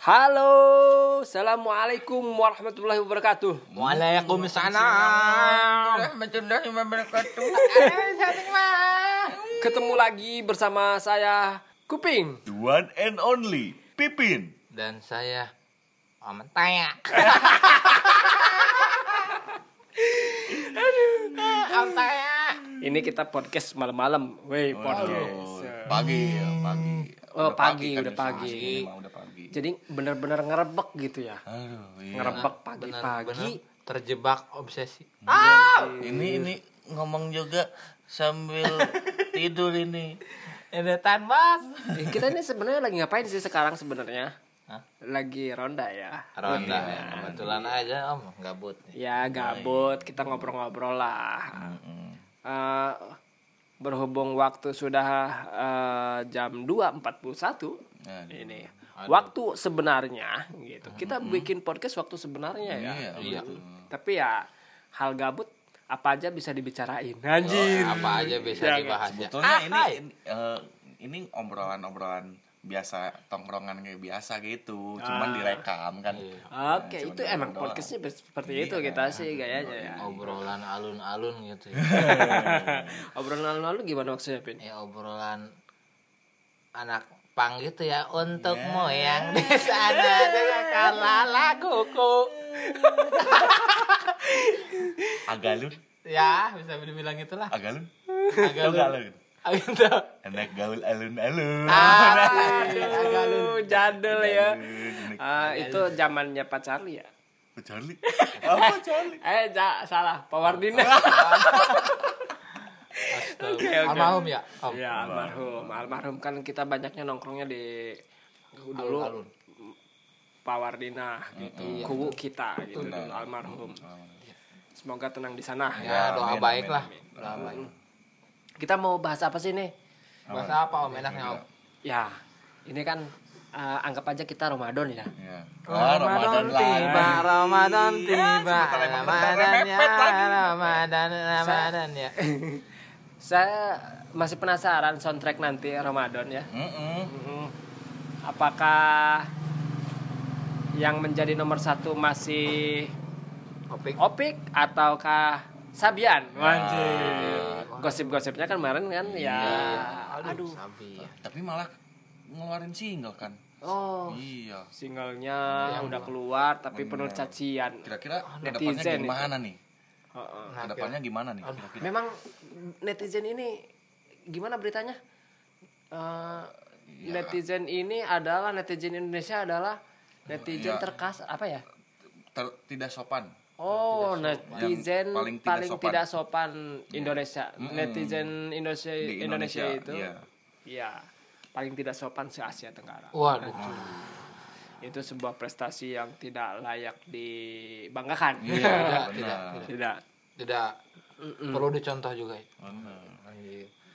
Halo, assalamualaikum warahmatullahi wabarakatuh. Waalaikumsalam warahmatullahi wabarakatuh. Ketemu lagi bersama saya Kuping. The one and only Pipin. Dan saya Om Taya. Om Taya. Ini kita podcast malam-malam, weh podcast. Pagi pagi. Oh, pagi, kan udah pagi. mah udah pagi. Jadi bener-bener ngerebek gitu ya, Aduh, iya. ngerebek Benar-benar pagi-pagi. terjebak obsesi. Ini ini ngomong juga sambil tidur ini. Ini tanbas. Eh, Kita ini sebenarnya lagi ngapain sih sekarang sebenarnya? Hah? Lagi ronda ya. Ronda ya. Kebetulan aja Om gabut. Ya gabut, kita ngobrol-ngobrol lah. Eh, berhubung waktu sudah eh, jam 2.41 Nah, ini waktu sebenarnya gitu kita bikin podcast waktu sebenarnya ya Iya, Iya. tapi ya hal gabut apa aja bisa dibicarain anjir Apa aja bisa Jangan. dibahas ya. Sebetulnya ini Ah, ini, eh, ini obrolan-obrolan biasa tongkrongan kayak biasa gitu, cuman Ah. direkam kan. Iya. oke Nah, itu cuman emang doang. podcastnya seperti Iya. itu kita sih gayanya ya Obrolan alun-alun gitu ya. obrolan lalu gimana maksudnya pin ya obrolan anak pang gitu ya untuk Ya. moyang di sana dengan kalala kuku Agalun, ya bisa dibilang itulah agalun. agak Tau gak lu? gitu Anak gaul alun-alun. aduh jadul ya Ah, itu zamannya Pak Charlie ya Apa Charlie? Apa Charlie? eh salah Pak Wardina Astaga. Oke, oke. almarhum ya? Om. Ya almarhum. Almarhum kan kita banyaknya nongkrongnya di dulu Pak Wardina gitu. Kubu kita gitu almarhum. Semoga tenang di sana. Ya doa amin, baik amin, lah. amin. doa baik. Kita mau bahas apa sih nih bahasa apa om? Enaknya om? Ya ini kan eh, anggap aja kita Ramadan ya. Ya. Ah, Ramadan tiba. Ramadan tiba. Sebentar emang Ramadan ya. Ramadan Ramadan ya saya masih penasaran soundtrack nanti Ramadan ya Mm-mm. Mm, apakah yang menjadi nomor satu masih topik Opik ataukah Sabian? Wajib. Gosip-gosipnya kan kemarin kan ya. aduh Aduh. sabi ya Tapi malah ngeluarin single kan. Oh, Iya. singlenya udah keluar tapi penuh cacian. Kira-kira netizen ke depannya itu. gimana nih? Heeh. Nah, Ke depannya gimana nih? Kira-kira? Memang netizen ini gimana beritanya? Eh, Iya. netizen ini adalah netizen Indonesia adalah netizen Iya. terkas apa ya? Ter- tidak sopan. Oh, netizen Yang paling, paling tidak, tidak sopan. sopan. Indonesia. Mm-mm. Netizen Indonesia Di Indonesia, Indonesia, itu. iya. Iya. Paling tidak sopan se Asia Tenggara. waduh Itu sebuah prestasi yang tidak layak dibanggakan. Iya, Tidak, benar. tidak. tidak perlu dicontoh juga Benar.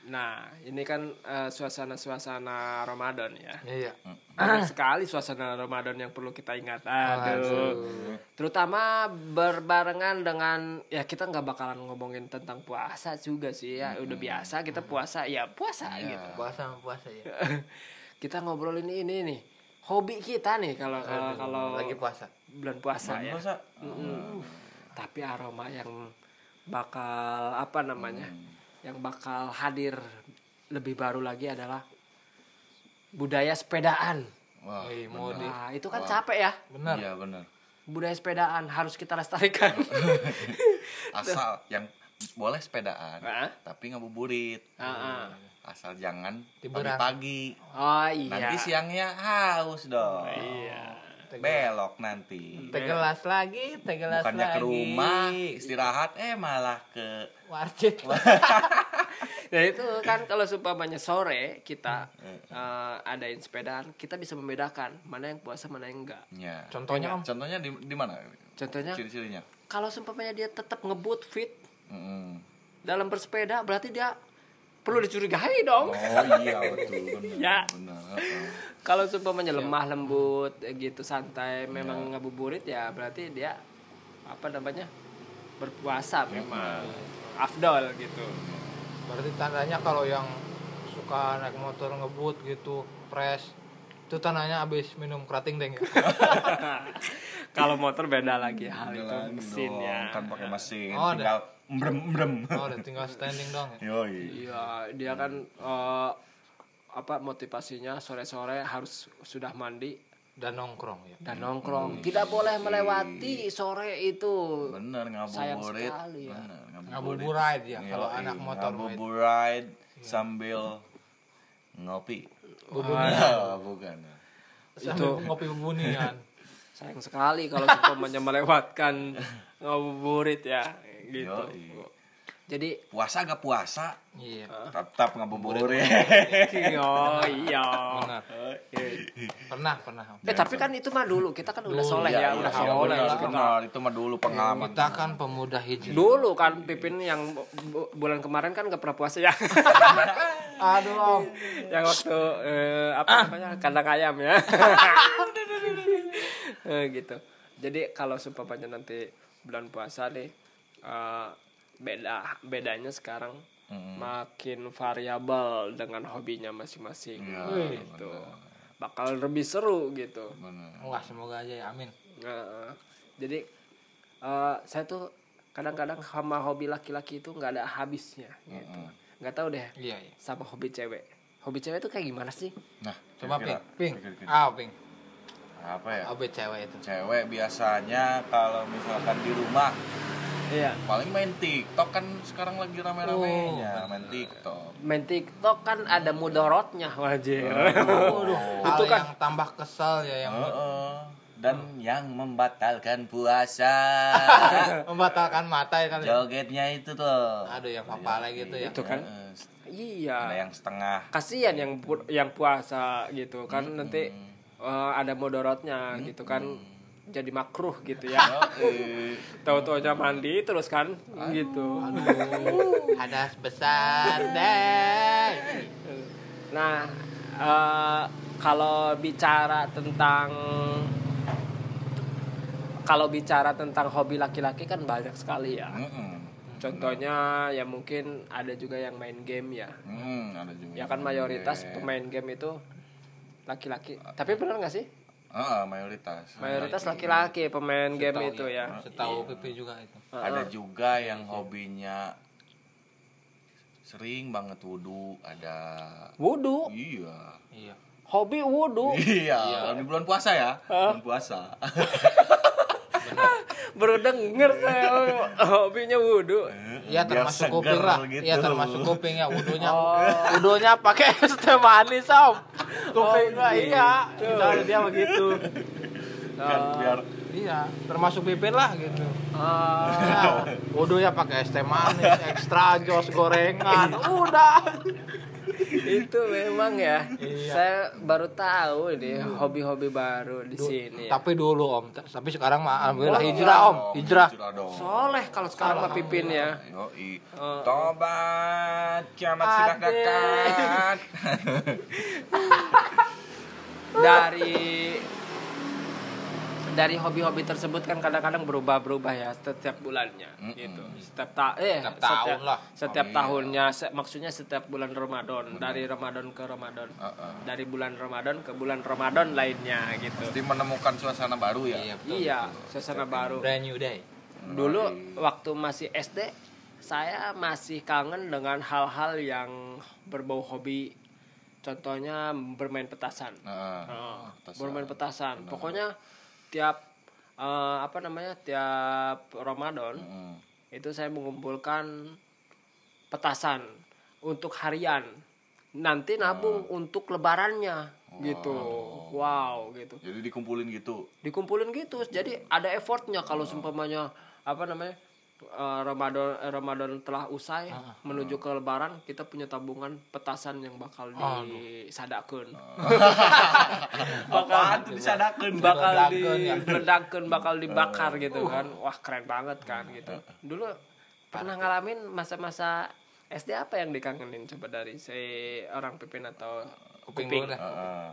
Nah, ini kan eh, suasana-suasana Ramadan ya. iya Banyak sekali suasana Ramadan yang perlu kita ingat. Aduh. Terutama berbarengan dengan ya kita nggak bakalan ngomongin tentang puasa juga sih ya. Udah biasa kita puasa ya puasa gitu. puasa sama puasa ya Kita ngobrolin ini nih. Hobi kita nih kalau kalau kalau lagi puasa bulan puasa ya. Masa? Mm-mm. Tapi aroma yang bakal apa namanya? Yang bakal hadir lebih baru lagi adalah budaya sepedaan. Wah, Wih, mau di Nah, itu kan capek ya. benar Iya benar. Budaya sepedaan harus kita lestarikan. Asal yang boleh sepedaan, Hah? tapi ngabuburit. Ah, ah. Asal jangan Tiburan. pagi-pagi. Oh iya. Nanti siangnya haus dong. Iya. Belok nanti. tegelas lagi tegelas Bukannya lagi ke rumah istirahat, eh malah ke warcit Nah itu kan kalau seumpamanya sore kita eh, adain sepedaan, kita bisa membedakan mana yang puasa mana yang enggak. Ya. contohnya om Contohnya di, di mana? Contohnya Ciri-cirinya. kalau seumpamanya dia tetap ngebut fit Mm-mm. dalam bersepeda berarti dia perlu dicurigai dong. Oh iya betul benar. Ya. Benar. Kalau seumpamanya lemah lembut eh, gitu santai memang ngabuburit ya berarti dia apa namanya berpuasa memang afdol gitu. berarti tandanya kalau yang suka naik motor ngebut gitu press Itu tanahnya habis minum kerating deng ya. Kalau motor beda lagi hal itu mesinnya. dong, kan pakai mesin Oh, ada. Mbrem mbrem Oh, udah tinggal standing dong ya. yoi Iya, dia kan eh, apa motivasinya sore-sore harus sudah mandi Dan nongkrong ya. dan nongkrong. Tidak boleh melewati sore itu. bener Sayang ngabuburit sekali ya. bener Ngabuburit ya kalau anak motor itu. ngabuburit sambil ngopi Bubunian. Ah, bukan Sambil ngopi bubunian. Sayang sekali kalau umpamanya melewatkan ngabuburit ya gitu. Yoi. Jadi puasa gak puasa Iya. tetap ngabuburit oh iya. Benar. Pernah, pernah. Eh tapi kan itu mah dulu kita kan udah Dulu, soleh Iya, ya, iya, udah iya, soleh. benar, Kita- benar. itu mah dulu pengalaman Kita kan pemuda hijrah. Dulu kan Pipin yang bu- bu- bulan kemarin kan gak pernah puasa ya. Aduh, Om. yang waktu eh, apa namanya kandang ayam ya. Eh, gitu. Jadi kalau seumpamanya nanti bulan puasa nih eh, beda bedanya sekarang Mm-mm. makin variabel dengan hobinya masing-masing Iya, gitu. Bakal lebih seru gitu. Bener. Wah, semoga aja ya. Amin. Nah, jadi eh, saya tuh kadang-kadang sama hobi laki-laki itu nggak ada habisnya gitu. Nggak tahu deh Iya, iya. sama hobi cewek. Hobi cewek itu kayak gimana sih? nah Coba ping. Ping. Ah, ping. apa ya Obe cewek itu. cewek biasanya kalau misalkan di rumah Iya. paling main TikTok kan sekarang lagi rame-ramenya main TikTok Main TikTok kan ada mudorotnya wajir. Waduh, Itu hal kan- yang tambah kesal ya yang Heeh. dan yang membatalkan puasa membatalkan mata ya kan. ya. jogetnya itu tuh Aduh, yang papa lagi gitu ya. Itu kan ada iya. yang setengah Kasihan yang pu- yang puasa gitu kan nanti eh, ada mudorotnya gitu kan jadi makruh gitu ya. Yoi. Tahu-taunya mandi terus kan gitu. Hadas besar deh. Nah, eh, kalau bicara tentang kalau bicara tentang hobi laki-laki kan banyak sekali ya. Contohnya ya mungkin ada juga yang main game ya. Mm, ada juga Ya yang kan mayoritas game. pemain game itu laki-laki. Tapi benar nggak sih? Heeh, mayoritas Mayoritas laki-laki pemain game Setahu itu ya. Setahu pipi juga itu. ada juga yang hobinya sering banget wudhu ada Wudhu, iya Iya. hobi wudhu. iya kalau di bulan puasa ya bulan puasa Baru denger saya oh, hobinya wudhu. Iya Biar termasuk kuping lah. gitu. Iya termasuk kuping ya wudunya. Wudunya pakai es teh manis, Om. Mah iya. Misalnya dia begitu. kan biar Iya, termasuk pipin lah gitu. Nah, wudunya pakai es teh manis, ekstra jos gorengan. Udah. Itu memang ya. Iya. Saya baru tahu ini hobi-hobi baru di sini. ya. Tapi dulu Om, tapi sekarang mah alhamdulillah Oh, hijrah Om, hijrah. Soleh kalau sekarang mah pipin ya. Oh. Tobat, kiamat sudah dekat. Dari dari hobi-hobi tersebut kan kadang-kadang berubah-berubah ya setiap bulannya gitu. Setiap ta eh Setiap tahun lah. Setiap tahunnya se- maksudnya setiap bulan Ramadan, dari Ramadan ke Ramadan. Heeh. Dari bulan Ramadan ke bulan Ramadan lainnya gitu. Pasti menemukan suasana baru ya. Iya, betul. Iya, suasana baru. Brand new day. Dulu waktu masih SD saya masih kangen dengan hal-hal yang berbau hobi. Contohnya bermain petasan. Heeh. Oh, petasan. bermain petasan. Pokoknya tiap eh, apa namanya? tiap Ramadan Heeh. itu saya mengumpulkan petasan untuk harian. Nanti nabung untuk lebarannya gitu. Wow, gitu. Jadi dikumpulin gitu. Dikumpulin gitu. Jadi ada effortnya kalau seumpamanya apa namanya? Eh, Ramadan eh, Ramadan telah usai menuju ke lebaran kita punya tabungan petasan yang bakal disadakeun. Apaan tuh disadakeun? bakal Diledakeun ya. diledakeun bakal dibakar gitu kan wah keren banget kan gitu dulu pernah ngalamin masa-masa SD apa yang dikangenin coba dari si orang pipin atau Kuping kuping. Heeh.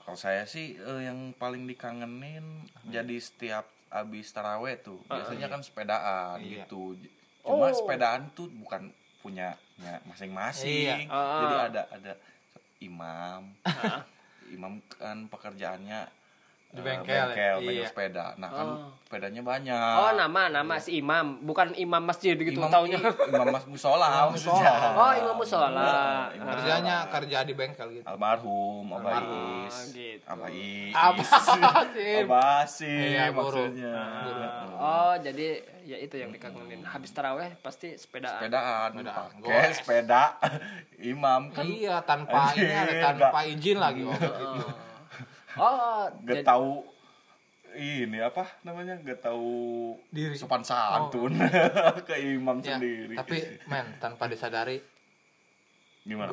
Kalau saya sih eh, yang paling dikangenin jadi setiap abis taraweh tuh biasanya kan sepedaan Iya. gitu. Cuma Oh. sepedaan tuh bukan punya masing-masing. Iya. Ah. Jadi ada ada imam, imam kan pekerjaannya Di bengkel, bengkel, bengkel iya. sepeda. Nah kan Oh. sepedanya banyak. Oh, nama nama si imam, bukan imam masjid gitu imam, taunya. imam mas musola Imam musola. Oh, imam musola. Nah, imam Ah. Kerjanya kerja di bengkel gitu. almarhum Abah Almarhum. Is Oh, gitu. Abah Is Abah Sim. Abah Sim Iya, maksudnya Oh, jadi ya itu yang dikangenin. Habis taraweh pasti sepedaan. sepedaan Sepedaan. pakai Goes. sepeda imam kan Iya, tanpa ini ada tanpa izin lagi om. Gitu. Oh, gak jadi- tahu ini apa namanya gak tahu Diri. sopan santun ke imam Ya, sendiri tapi men tanpa disadari gimana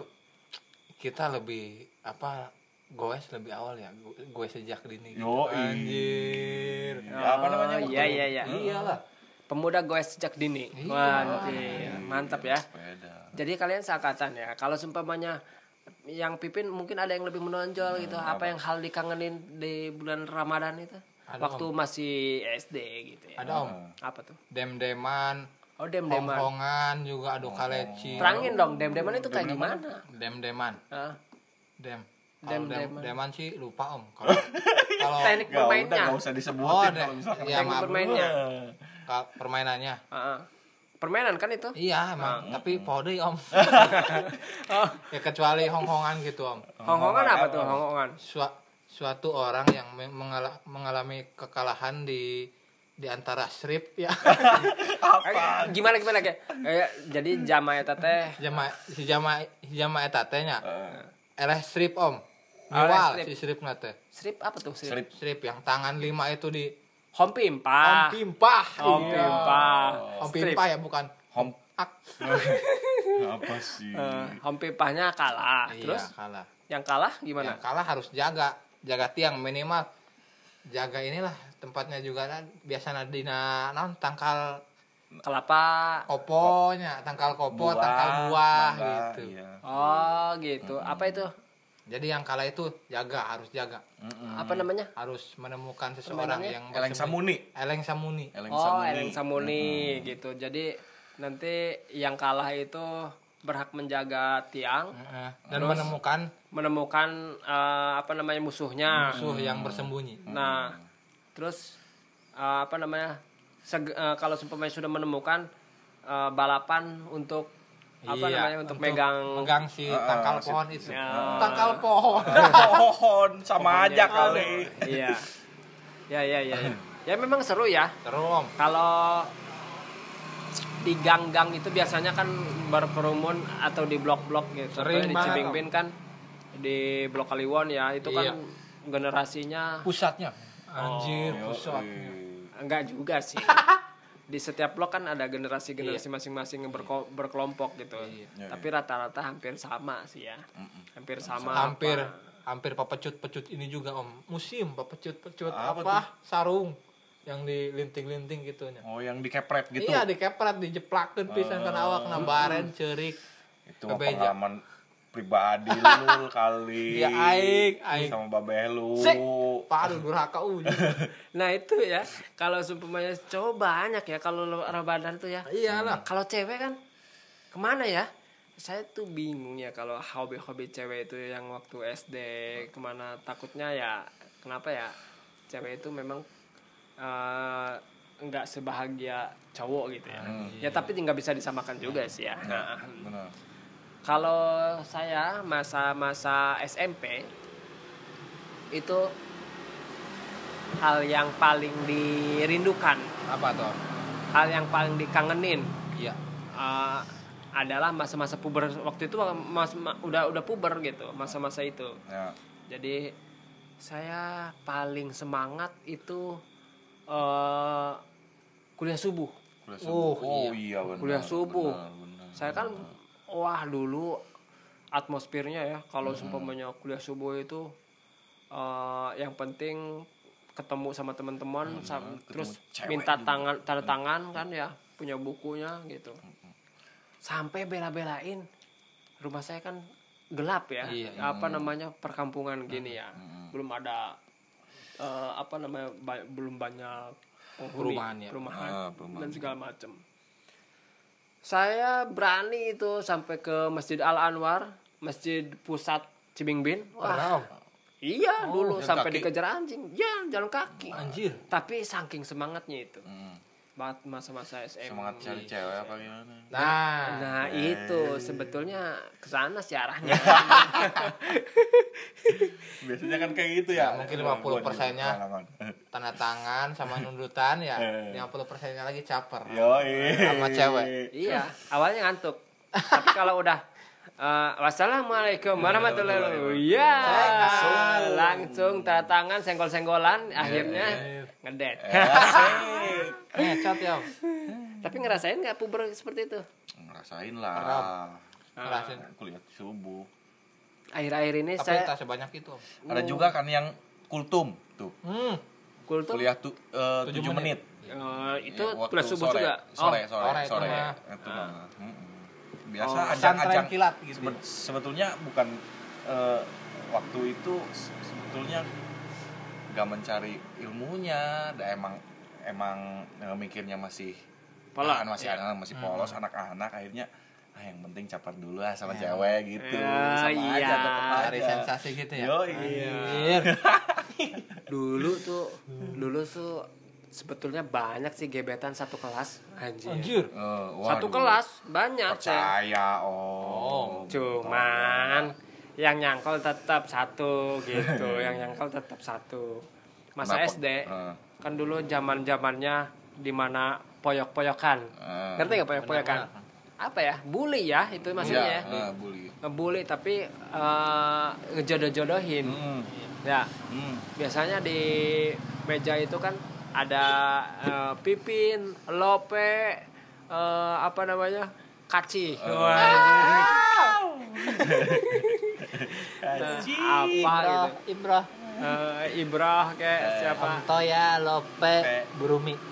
kita lebih apa goes lebih awal ya goes sejak dini gitu. Anjir Ya, apa namanya Oh, Iya, iya, iya. iyalah Pemuda goes sejak dini. Iya. Wah, iya. mantap ya. sepeda Jadi kalian seangkatan ya. Kalau seumpamanya yang Pipin mungkin ada yang lebih menonjol gitu. Apa yang hal dikangenin di bulan Ramadan itu? Ada, Waktu masih SD gitu ya. ada om Apa tuh? dem-deman Oh, dem-deman. hong-hongan juga adu kaleci Terangin dong, dem-deman itu kayak gimana? dem-deman Hah? dem dem Dem-deman. deman sih lupa om kalau kalau Teknik Gak udah bermainnya. gak usah disebutin Oh, kalau deh. misalkan Iya, Teknik maaf. bermainnya. kalau permainannya Heeh. Permainan kan itu? iya emang. Tapi pode om. Oh, ya kecuali hong-hongan gitu om. Hongkongan apa tuh hongkongan? Sua- suatu orang yang me- mengala- mengalami kekalahan di di antara strip ya. Apa? Gimana gimana kayak jadi jamaah eta teh jama si jama si jama eta teh nya Eh, eleh strip om. Nyual strip. si strip teh. Strip apa tuh strip? Strip. strip yang tangan lima itu di Home pimpah. om pimpah Home Iya. pimpah. om Strip. pimpah ya bukan home ak apa sih Eh, home pimpahnya kalah. iya Terus kalah yang kalah gimana? yang kalah harus jaga jaga tiang minimal jaga inilah tempatnya juga kan biasa dina non tangkal Kelapa. koponya tangkal kopo Buah, tangkal buah mangga, gitu iya. Oh, gitu. Apa itu? Jadi yang kalah itu jaga harus jaga Mm-mm. Apa namanya? harus menemukan seseorang Permainannya? yang eleng bersembunyi- samuni eleng samuni eleng Oh, samuni Eleng Samuni gitu. Jadi nanti yang kalah itu berhak menjaga tiang, Heeh. dan Terus? menemukan menemukan eh, apa namanya musuhnya. musuh yang bersembunyi Nah, terus eh, apa namanya? seg- eh, kalau seumpamanya sudah menemukan eh, balapan untuk apa Iya, namanya untuk, megang megang si Ah, tangkal si- pohon itu Ya. tangkal pohon pohon sama aja Pohonnya. kali Iya. Ya ya ya ya. Ya memang seru ya. terus Kalau di gang-gang itu biasanya kan berkerumun atau di blok-blok gitu. Sering di Cibingbin kan di Blok Kaliwon ya, itu Iya. kan generasinya pusatnya anjir Yo, pusat eh. enggak juga sih. di setiap blok kan ada generasi-generasi masing-masing yang berko- berkelompok gitu. Iya. Tapi rata-rata hampir sama sih ya. Hampir sama. hampir apa. hampir pepecut-pecut ini juga om musim pepecut-pecut Apa apa, sarung yang dilinting-linting gitunya oh yang dikepret gitu iya dikepret dijeplakeun pisan kana awak na baren ceurik itu pengalaman pribadi lu kali Ya, aing, aing. sama babeh lu. Paduh durhaka uji. Nah itu ya, kalau seumpamanya cowok banyak ya kalau Ramadan tuh ya. Iyalah. Kalau cewek kan ke mana ya? Saya tuh bingung ya kalau hobi-hobi cewek itu yang waktu SD ke mana takutnya ya kenapa ya cewek itu memang eh, nggak sebahagia cowok gitu ya. Ya tapi nggak bisa disamakan juga sih ya. Nah, benar kalau saya masa-masa SMP itu hal yang paling dirindukan, Apa tuh? hal yang paling dikangenin Iya. eh, adalah masa-masa puber waktu itu mas, ma- udah udah puber gitu masa-masa itu. ya Jadi saya paling semangat itu eh, kuliah subuh. kuliah Oh, subuh oh iya benar Kuliah subuh. benar, benar, Saya kan benar. Wah dulu atmosfernya ya kalau seumpamanya kuliah subuh itu eh, yang penting ketemu sama teman-teman sam- ketemu terus minta juga. tangan tanda tangan kan ya punya bukunya gitu. Sampai bela-belain rumah saya kan gelap ya Iya, apa namanya perkampungan gini ya. belum ada eh, apa namanya ba- belum banyak penghuni Perumahan ya. perumahan Ah, perumahan. dan segala macam saya berani itu sampai ke Masjid Al Anwar, Masjid Pusat Cibingbin. Wah, Om? Iya, dulu jalan sampai kaki. dikejar anjing. Ya, jalan kaki. Anjir. Tapi saking semangatnya itu. Hmm. Masa-masa SM. Semangat cari cewek apa gimana? Nah, Nah, itu sebetulnya ke sana sih arahnya. Biasanya kan kayak gitu ya. Ya, mungkin Gua 50 juga persennya. tanda tangan sama nundutan ya. Eh. 50 persennya lagi caper. Yoi. Sama cewek. iya, awalnya ngantuk. Tapi kalau udah eh, wassalamualaikum warahmatullahi wabarakatuh. Iya, langsung langsung tanda tangan senggol-senggolan akhirnya ngedet. Asik. Ngecot ya. Tapi ngerasain nggak puber seperti itu? Ngerasain lah. Ngerasain. Kuliah subuh. Akhir-akhir ini Tapi saya tak sebanyak itu. Ada juga kan yang kultum tuh. Hmm. kultum Kuliah tu, eh, Tujuh 7 menit. eh, itu Ya, waktu plus subuh sore. juga. Sore, Oh, sore, sore itu sore. mah. Itu mah. Mm-mm. Biasa Oh, ajang-ajang kilat gitu. Sebe- sebetulnya bukan eh, waktu itu se- sebetulnya gak mencari ilmunya, dah emang emang eh, mikirnya masih Polos. ah, masih Iya. anak masih polos anak-anak akhirnya ah yang penting caper dulu lah sama Ya. cewek gitu. Ya, Sama iya. aja tetep Cari sensasi gitu ya. Yoi. Anjir. dulu tuh dulu tuh sebetulnya banyak sih gebetan satu kelas anjir. Anjir. Eh, Satu kelas banyak saya. percaya oh, Cuman yang nyangkol tetap satu gitu, yang nyangkol tetap satu. Masa Kenapa? SD Eh. kan dulu zaman zamannya di mana poyok-poyokan. Eh. Ngerti nggak poyok-poyokan? Apa ya? Bully ya itu maksudnya. Iya, eh, bully. Ngebully tapi eh, ngejodoh-jodohin. Hmm. Ya, Hmm. biasanya di meja itu kan ada eh, pipin, lope, eh, apa namanya? kaci. Wah, Nah, apa gitu? Ibrah. Eh, Ibrah kayak siapa? Antoya Lope Burumi.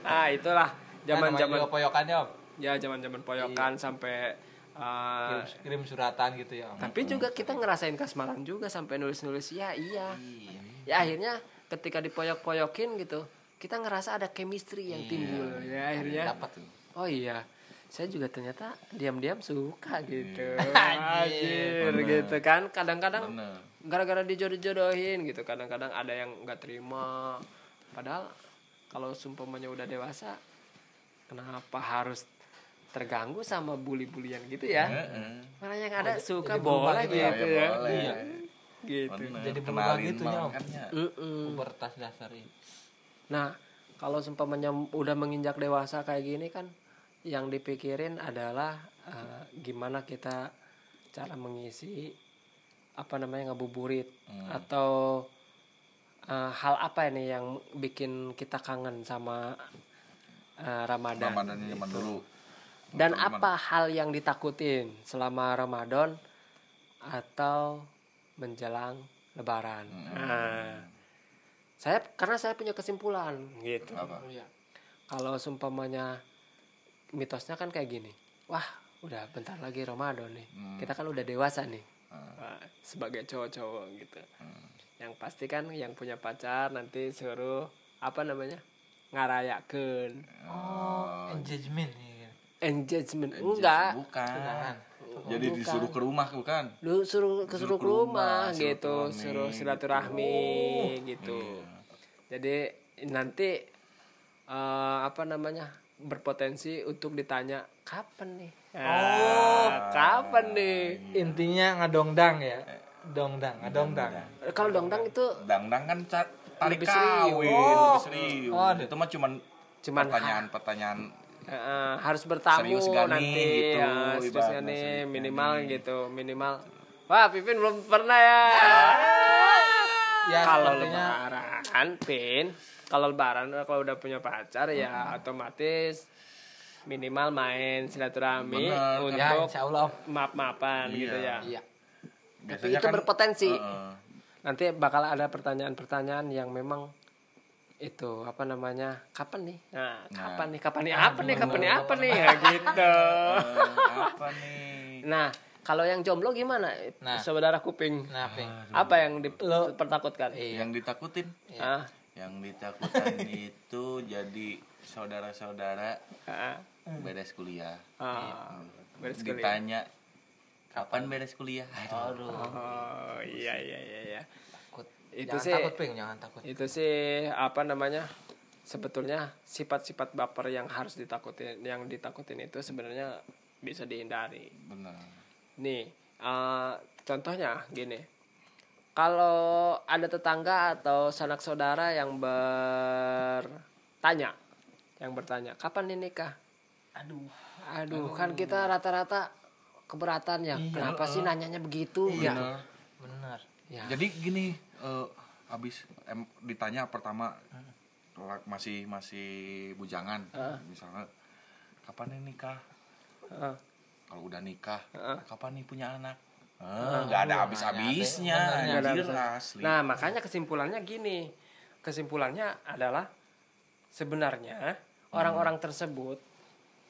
Ah, itulah zaman-zaman Zaman poyokannya om. ya zaman-zaman poyokan sampai eh, Kirim, kirim suratan gitu ya om. tapi juga kita ngerasain kasmaran juga sampai nulis-nulis ya iya. Ya akhirnya ketika dipoyok-poyokin gitu, kita ngerasa ada chemistry yang timbul. Ya akhirnya Dapat tuh. oh iya saya juga ternyata diam-diam suka gitu Anjir. anjir gitu kan kadang-kadang Bener. gara-gara dijodoh-jodohin gitu kadang-kadang ada yang nggak terima padahal kalau sumpamanya udah dewasa kenapa harus terganggu sama bully-bulian gitu ya Heeh. malah yang ada suka jadi berubah boleh gitu gitu, ya? ya, Iya, boleh. Iya. gitu Bener. Jadi berubah Kenalin gitu, Nyom. Pubertas dasar ini. Nah, kalau seumpamanya udah menginjak dewasa kayak gini kan yang dipikirin adalah eh, gimana kita cara mengisi apa namanya ngabuburit atau eh, hal apa ini yang bikin kita kangen sama eh, Ramadan. Ramadan zaman dulu. Dan apa hal yang ditakutin selama Ramadan atau menjelang Lebaran? Nah, saya karena saya punya kesimpulan gitu. Apa? Iya. Kalau seumpamanya mitosnya kan kayak gini, wah udah bentar lagi Ramadan nih, kita kan udah dewasa nih Wah, sebagai cowok-cowok gitu. Yang pasti kan yang punya pacar nanti suruh apa namanya ngarayakan Oh, engagement. Iya. engagement Engagement. enggak Bukan. Bukan. Jadi Bukan. disuruh ke rumah bukan? lu suruh ke suruh ke rumah rumah, gitu suruh silaturahmi gitu Iya. jadi nanti eh, apa namanya berpotensi untuk ditanya kapan nih oh kapan nih Intinya ngadongdang ya. Dongdang, ngadongdang. kalau dongdang itu Dangdang kan cat tari Lebih serius. kawin, Oh. lebih serius. Oh, itu mah cuman Cuman pertanyaan-pertanyaan eh, harus bertamu nih, nanti gitu, ya, serius gak nih serius minimal nih. gitu minimal wah Pipin belum pernah ya Ya, kalau sepertinya lebaran pin kalau lebaran kalau udah punya pacar ya otomatis minimal main silaturahmi Bener, untuk ya insya Allah. maaf-maafan Iya. gitu ya. Iya. tapi itu berpotensi. Heeh. nanti bakal ada pertanyaan-pertanyaan yang memang itu apa namanya kapan nih? Nah kapan nih? Kapan nih? Apa nih? Kapan nih? Apa nih? Ya gitu. Eh, apa nih? nah kalau yang jomblo gimana? Nah. saudara kuping. Nah, apa yang dipertakutkan? Yang ditakutin? ah Yang ditakutan itu jadi saudara-saudara ah, beres kuliah. ah, beres kuliah. Ditanya kapan beres kuliah Aduh. Aduh. Oh iya iya iya iya. Takut. Itu jangan sih- takut, Ping, jangan takut. Itu sih apa namanya? Sebetulnya sifat-sifat baper yang harus ditakutin yang ditakutin itu sebenarnya bisa dihindari. benar Nih, eh, contohnya gini. Kalau ada tetangga atau sanak saudara yang bertanya, yang bertanya, kapan nih nikah? Aduh. Aduh, kan kita rata-rata keberatan ya. Kenapa sih nanyanya begitu? Iya. Gitu. Benar. Ya. jadi gini eh, habis em, ditanya pertama la- masih masih bujangan misalnya kapan nih nikah Heeh. kalau udah nikah Heeh. kapan nih punya anak Eh, nggak ada habis-habisnya anjir asli Nah, makanya kesimpulannya gini. Kesimpulannya adalah sebenarnya orang-orang tersebut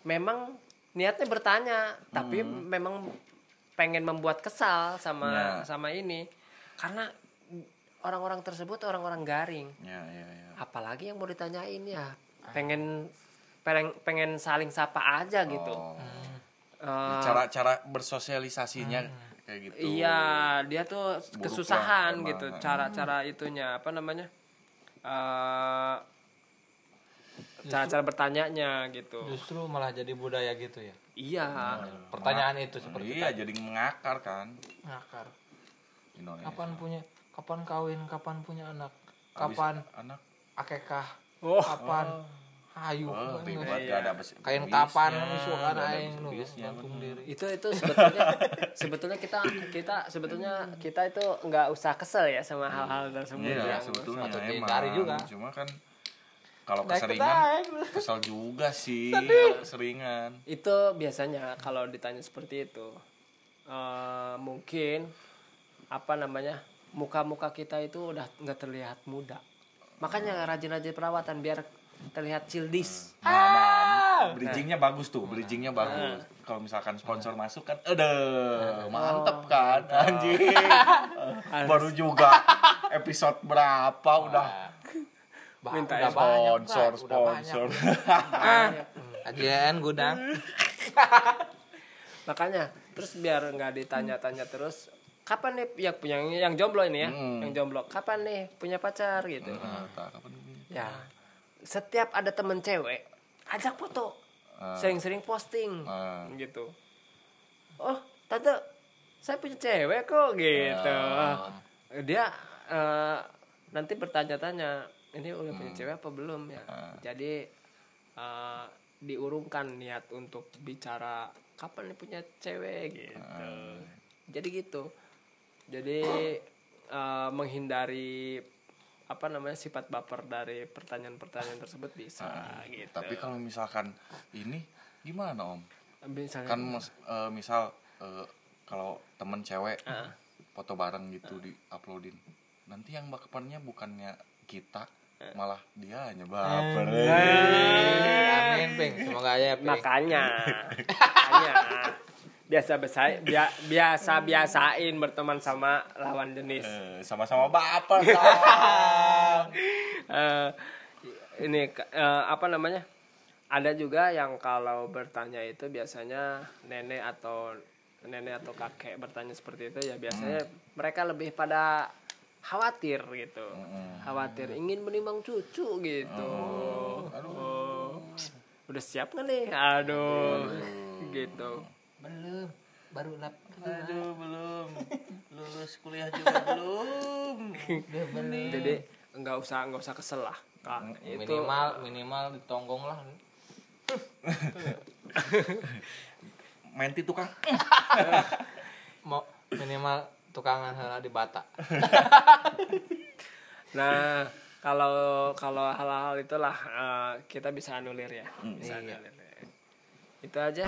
memang niatnya bertanya, tapi memang pengen membuat kesal sama Ya. sama ini karena orang-orang tersebut orang-orang garing. ya ya ya Apalagi yang mau ditanyain ya, pengen pengen pengen saling sapa aja gitu. Oh. Eh, cara cara bersosialisasinya kayak gitu Iya, dia tuh Buruk kesusahan lah, gitu cara-cara itunya apa namanya? eh cara-cara bertanyanya gitu. Justru malah jadi budaya gitu ya. Iya. Pertanyaan itu seperti iya tadi. jadi mengakar kan ngakar. Indonesia Kapan punya kapan kawin, kapan punya anak, kapan anak akekah, Oh. kapan hayu. oh, Kain ribet Iya. gak ada bes- kapan habisnya, isu nggak kan ada aing diri. Itu itu sebetulnya sebetulnya kita kita sebetulnya kita itu nggak usah kesel ya sama hal-hal tersebut Iya yang sebetulnya patut emang dihindari juga. Cuma kan kalau keseringan kesel juga sih seringan. itu biasanya kalau ditanya seperti itu eh, mungkin apa namanya muka-muka kita itu udah nggak terlihat muda makanya rajin-rajin perawatan biar terlihat childish Nah, nah, bridgingnya bagus tuh, bridgingnya bagus. Kalau misalkan sponsor masuk kan, ada mantep kan, anjing. Baru juga episode berapa udah Bah, Minta udah banyak, sponsor. Udah banyak. sponsor. Kajian gudang. makanya terus biar nggak ditanya-tanya terus kapan nih yang punya yang jomblo ini ya Hmm. yang jomblo kapan nih punya pacar gitu Nah, tak, kapan ini? ya setiap ada temen cewek ajak foto Ah. sering-sering posting Ah. gitu oh tante saya punya cewek kok gitu Ah. dia eh, nanti bertanya-tanya ini udah punya cewek apa belum ya Ah. jadi eh, diurungkan niat untuk bicara kapan nih punya cewek gitu Ah. jadi gitu jadi eh, menghindari apa namanya sifat baper dari pertanyaan-pertanyaan tersebut bisa gitu Ah. Tapi kalau misalkan ini gimana om? misalnya Kan mas- eh, misal eh, kalau temen cewek Ah. foto bareng gitu di uploadin, nanti yang bapernya bukannya kita, Eh. malah dia hanya baper. Amin, Ping. Semoga aja, Ping. makanya makanya biasa biasa biasa biasain berteman sama lawan jenis. Eh, sama-sama baper. Eh, ini eh, apa namanya? Ada juga yang kalau bertanya itu biasanya nenek atau nenek atau kakek bertanya seperti itu ya biasanya mereka lebih pada khawatir gitu. Khawatir ingin menimbang cucu gitu. Oh. udah siap nggak nih? Aduh. Gitu Belum. Baru lap. Aduh belum lulus kuliah juga belum. Udah bener. jadi nggak usah nggak usah kesel lah kak itu minimal minimal ditonggong lah. Menti tukang. Mau minimal tukangan heula di bata. Nah, kalau kalau hal-hal itulah eh, kita bisa anulir ya. Bisa Iya. anulir. Itu aja.